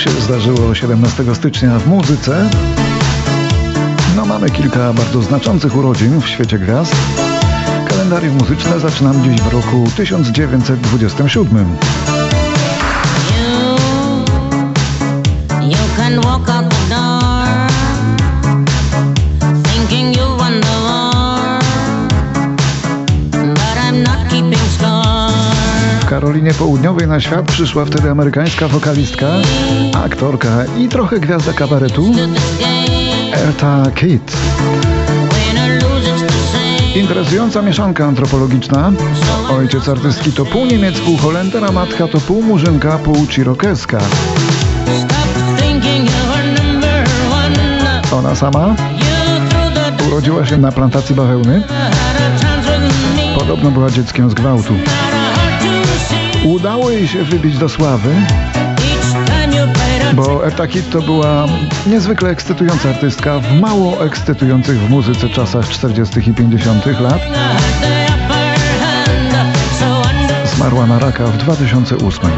się zdarzyło 17 stycznia w muzyce? No mamy kilka bardzo znaczących urodzin w świecie gwiazd. Kalendarium muzyczne zaczynam dziś w roku 1927. You, you Karolinie Południowej na świat przyszła wtedy amerykańska wokalistka, aktorka i trochę gwiazda kabaretu Erta Kitt. Interesująca mieszanka antropologiczna. Ojciec artystki to pół Niemiec, pół Holender, a matka to pół Murzynka, pół Cirokeska. Ona sama urodziła się na plantacji bawełny. Podobno była dzieckiem z gwałtu. Udało jej się wybić do sławy, bo Kitt to była niezwykle ekscytująca artystka w mało ekscytujących w muzyce czasach 40. i 50. lat. Zmarła na raka w 2008.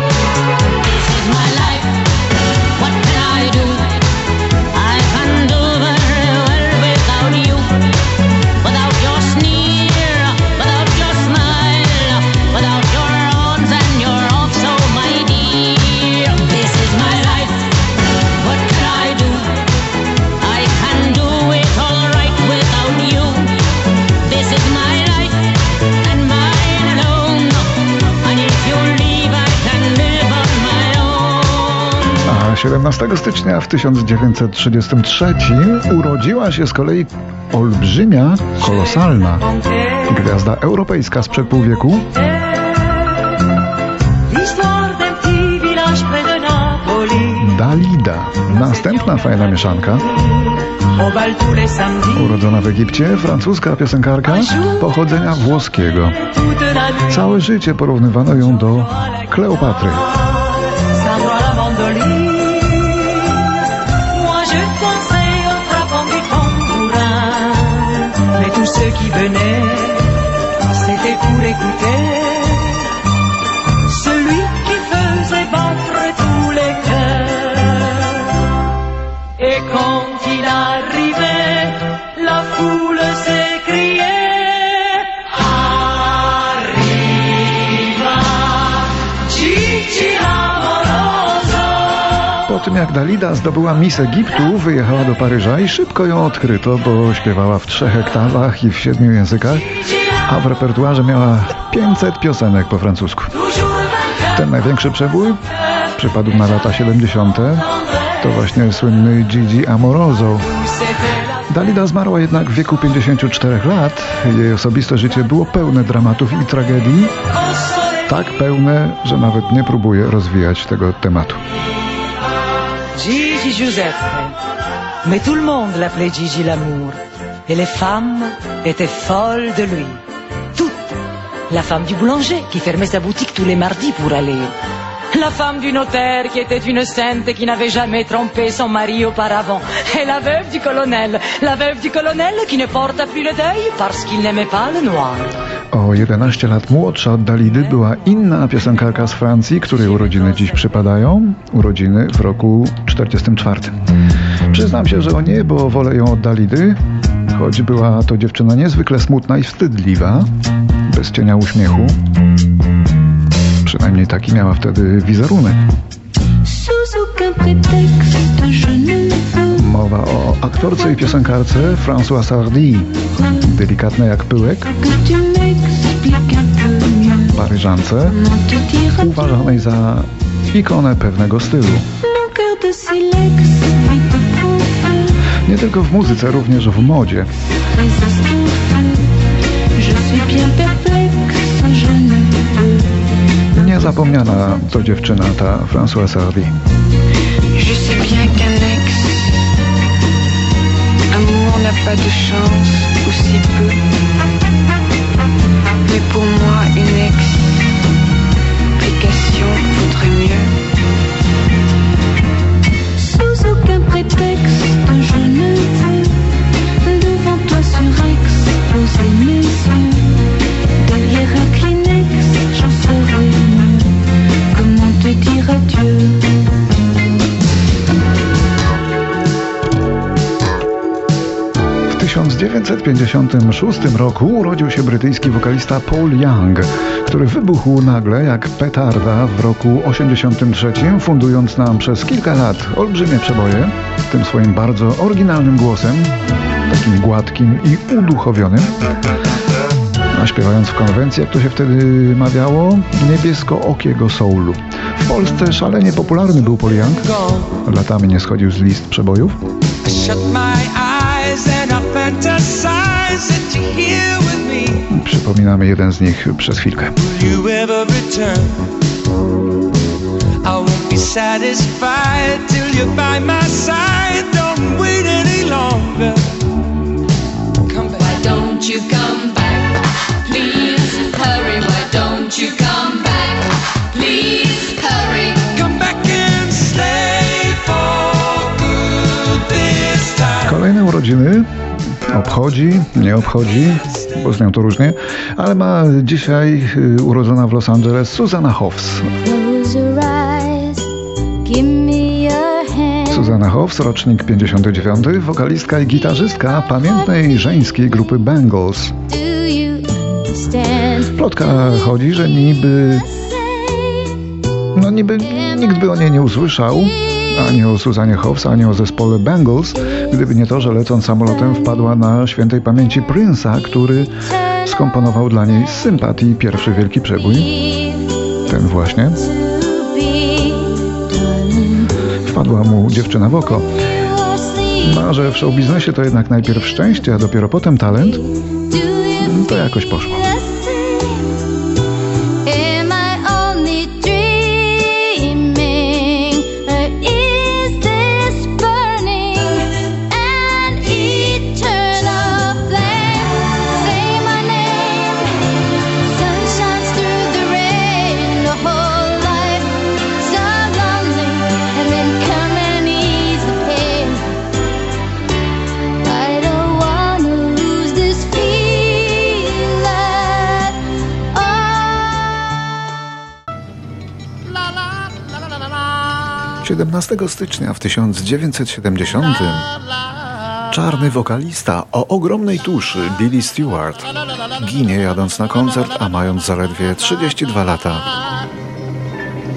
A 17 stycznia w 1933 urodziła się z kolei olbrzymia, kolosalna gwiazda europejska sprzed pół wieku. Dalida. Następna fajna mieszanka. Urodzona w Egipcie, francuska piosenkarka pochodzenia włoskiego. Całe życie porównywano ją do Kleopatry. je dansais en frappant du tambourin. Mais tous ceux qui venaient, c'était pour écouter. Jak Dalida zdobyła Miss Egiptu, wyjechała do Paryża i szybko ją odkryto, bo śpiewała w trzech hektawach i w siedmiu językach, a w repertuarze miała 500 piosenek po francusku. Ten największy przebój przypadł na lata 70. To właśnie słynny Gigi Amoroso. Dalida zmarła jednak w wieku 54 lat. Jej osobiste życie było pełne dramatów i tragedii. Tak pełne, że nawet nie próbuję rozwijać tego tematu. Gigi Giuseppe. Mais tout le monde l'appelait Gigi l'amour. Et les femmes étaient folles de lui. Toutes. La femme du boulanger qui fermait sa boutique tous les mardis pour aller. La femme du notaire qui était une sainte et qui n'avait jamais trompé son mari auparavant. Et la veuve du colonel. La veuve du colonel qui ne porta plus le deuil parce qu'il n'aimait pas le noir. O 11 lat młodsza od Dalidy była inna piosenkarka z Francji, której urodziny dziś przypadają. Urodziny w roku 44. Przyznam się, że o nie, bo wolę ją od Dalidy, choć była to dziewczyna niezwykle smutna i wstydliwa, bez cienia uśmiechu. Przynajmniej taki miała wtedy wizerunek. Mowa o aktorce i piosenkarce François Sardy, delikatna jak pyłek, paryżance, uważanej za ikonę pewnego stylu. Nie tylko w muzyce, również w modzie. Niezapomniana to dziewczyna ta François Sardy. Je sais bien amour n'a pas de chance ou si peu. Mais pour moi, une explication 1956 roku urodził się brytyjski wokalista Paul Young, który wybuchł nagle jak petarda w roku 83, fundując nam przez kilka lat olbrzymie przeboje, tym swoim bardzo oryginalnym głosem, takim gładkim i uduchowionym. A śpiewając w konwencji, jak to się wtedy mawiało, niebiesko-okiego soulu. W Polsce szalenie popularny był Paul Young. Latami nie schodził z list przebojów. Przypominamy jeden z nich przez chwilkę. you come back? Please hurry. Why don't you come back? Please hurry. Come back and stay for good this time. Kolejne urodziny obchodzi, nie obchodzi, bo z nią to różnie, ale ma dzisiaj y, urodzona w Los Angeles Susanna Hoffs. Susanna Hoffs, rocznik 59, wokalistka i gitarzystka pamiętnej żeńskiej grupy Bangles. Plotka chodzi, że niby... No niby nikt by o niej nie usłyszał, ani o Suzanie Hoffs, ani o zespole Bangles, gdyby nie to, że lecąc samolotem wpadła na świętej pamięci Prince'a, który skomponował dla niej z sympatii pierwszy wielki przebój. Ten właśnie. Wpadła mu dziewczyna w oko. No, że w showbiznesie to jednak najpierw szczęście, a dopiero potem talent, to jakoś poszło. Siedemnastego stycznia w 1970 czarny wokalista o ogromnej tuszy Billy Stewart ginie jadąc na koncert, a mając zaledwie 32 lata.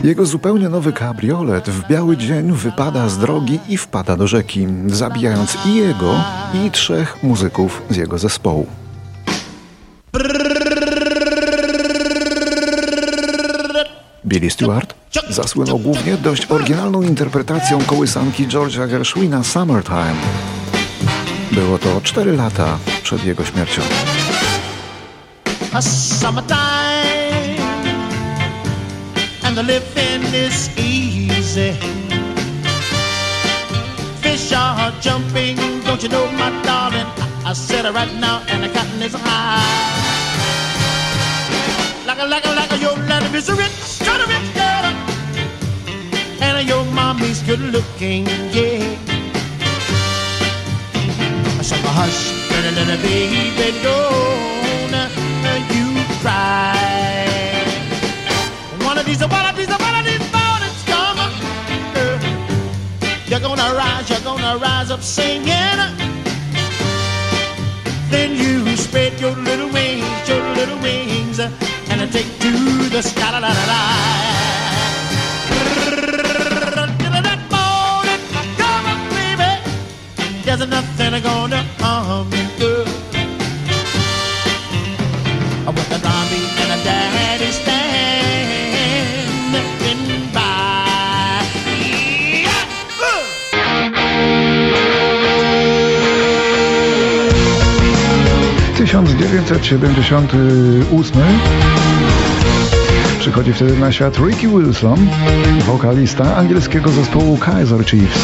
Jego zupełnie nowy kabriolet w biały dzień wypada z drogi i wpada do rzeki, zabijając i jego, i trzech muzyków z jego zespołu. Billy Stewart zasłynął głównie dość oryginalną interpretacją kołysanki George'a Gershwina Summertime. Było to 4 lata przed jego śmiercią. and the living is easy. Fish are jumping, don't you know, my darling? I, I said it right now, and the cotton is high. Like a, like a, like a, your life is rich, kind of rich mommy's good looking, yeah. So hush, little, little baby, don't you cry. One of these, one of these, one of these mornings come, girl. You're gonna rise, you're gonna rise up singing. Then you spread your little wings, your little wings, and take to the sky. La, la, la, la. There's nothing gonna harm you, girl. With drum beat and a daddy standing by. Yeah. Uh. 1978 Przychodzi wtedy na świat Ricky Wilson, wokalista angielskiego zespołu Kaiser Chiefs,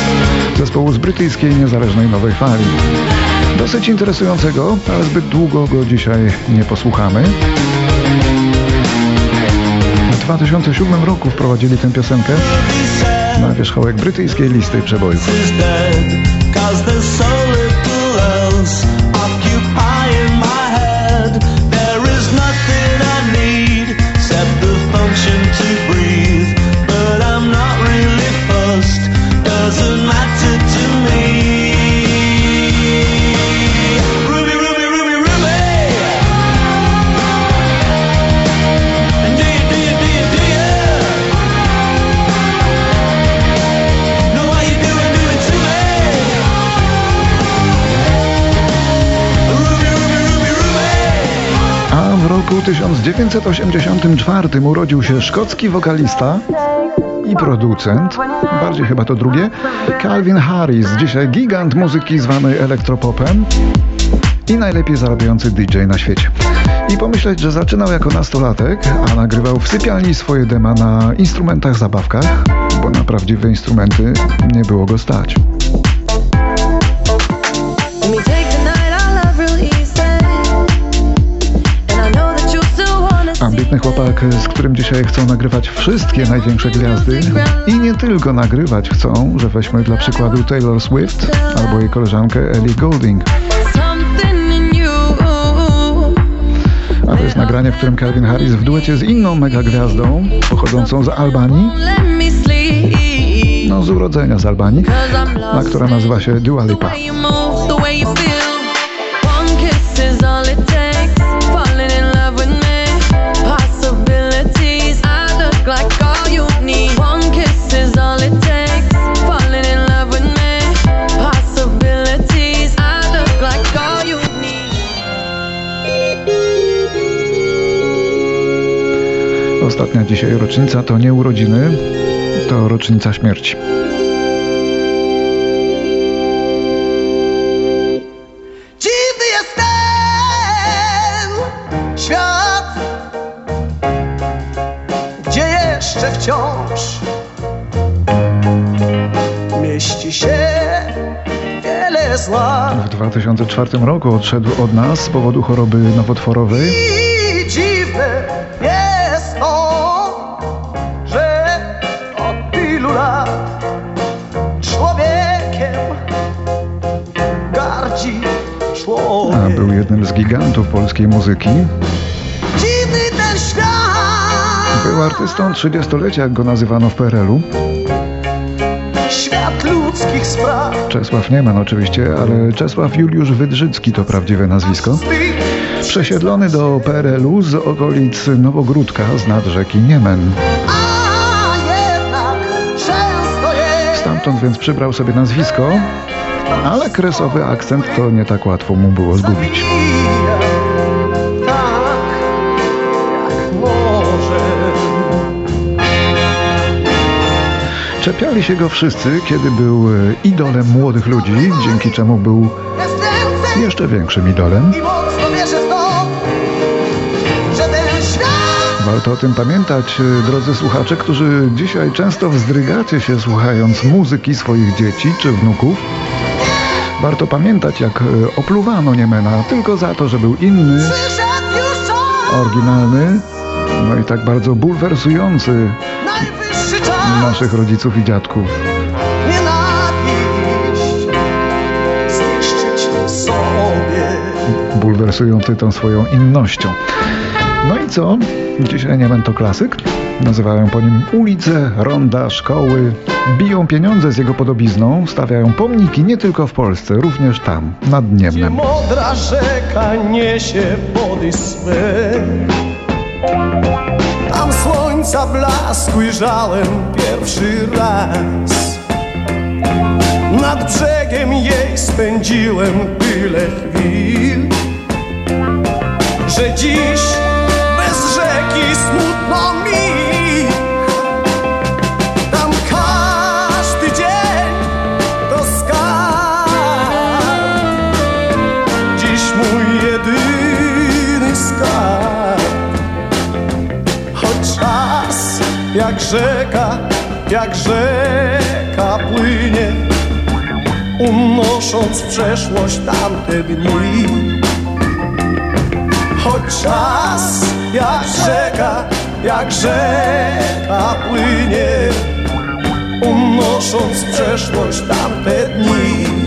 zespołu z brytyjskiej niezależnej nowej fali. Dosyć interesującego, ale zbyt długo go dzisiaj nie posłuchamy. W 2007 roku wprowadzili tę piosenkę na wierzchołek brytyjskiej listy przebojów. 1984 urodził się szkocki wokalista i producent, bardziej chyba to drugie, Calvin Harris, dzisiaj gigant muzyki zwanej elektropopem i najlepiej zarabiający DJ na świecie. I pomyśleć, że zaczynał jako nastolatek, a nagrywał w sypialni swoje dema na instrumentach zabawkach, bo na prawdziwe instrumenty nie było go stać. Ambitny chłopak, z którym dzisiaj chcą nagrywać wszystkie największe gwiazdy i nie tylko nagrywać chcą, że weźmy dla przykładu Taylor Swift albo jej koleżankę Ellie Goulding. A to jest nagranie, w którym Calvin Harris w duecie z inną megagwiazdą pochodzącą z Albanii, no z urodzenia z Albanii, a która nazywa się Dua Lipa. Ostatnia dzisiaj rocznica to nie urodziny, to rocznica śmierci. Dziwny jest ten świat, gdzie jeszcze wciąż mieści się wiele zła. W 2004 roku odszedł od nas z powodu choroby nowotworowej. Jednym z gigantów polskiej muzyki. Dziwny ten świat, Był artystą 30-lecia, jak go nazywano w PRL-u. świat ludzkich spraw. Czesław Nieman oczywiście, ale Czesław Juliusz Wydrzycki to prawdziwe nazwisko. Przesiedlony do PRL-u z okolic Nowogródka z nad rzeki Niemen. Stamtąd więc przybrał sobie nazwisko, ale kresowy akcent to nie tak łatwo mu było zgubić. Czepiali się go wszyscy, kiedy był e, idolem młodych ludzi, dzięki czemu był jeszcze większym idolem. Warto o tym pamiętać, e, drodzy słuchacze, którzy dzisiaj często wzdrygacie się słuchając muzyki swoich dzieci czy wnuków. Warto pamiętać, jak e, opluwano Niemena tylko za to, że był inny, oryginalny, no i tak bardzo bulwersujący naszych rodziców i dziadków. bulwersujący tą swoją innością. No i co? Dzisiaj Niemen to klasyk. Nazywają po nim ulice, ronda, szkoły. Biją pieniądze z jego podobizną, stawiają pomniki nie tylko w Polsce, również tam, nad Niemnem. modra rzeka niesie wody swe Tam słońca blask ujrzałem pierwszy raz Nad brzegiem jej spędziłem tyle chwil Że dziś jak rzeka płynie Unosząc w przeszłość tamte dni. Choć czas jak rzeka, jak rzeka płynie Unosząc w przeszłość tamte dni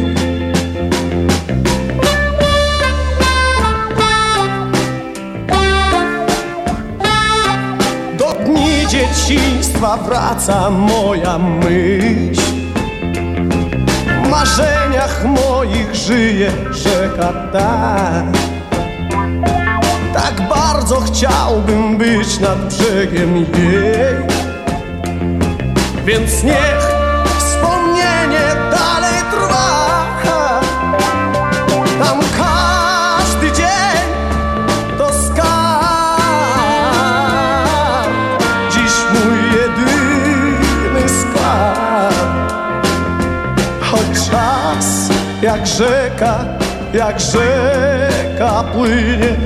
dzieciństwa wraca moja myśl. W marzeniach moich żyje rzeka ta. Tak bardzo chciałbym być nad brzegiem jej. Więc niech jak rzeka, jak rzeka płynie,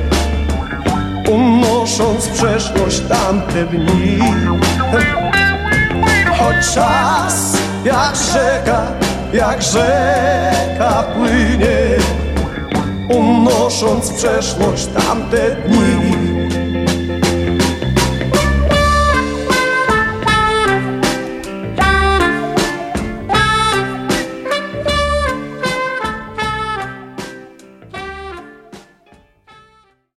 unosząc przeszłość tamte dni. Choć czas jak rzeka, jak rzeka płynie, unosząc przeszłość tamte dni.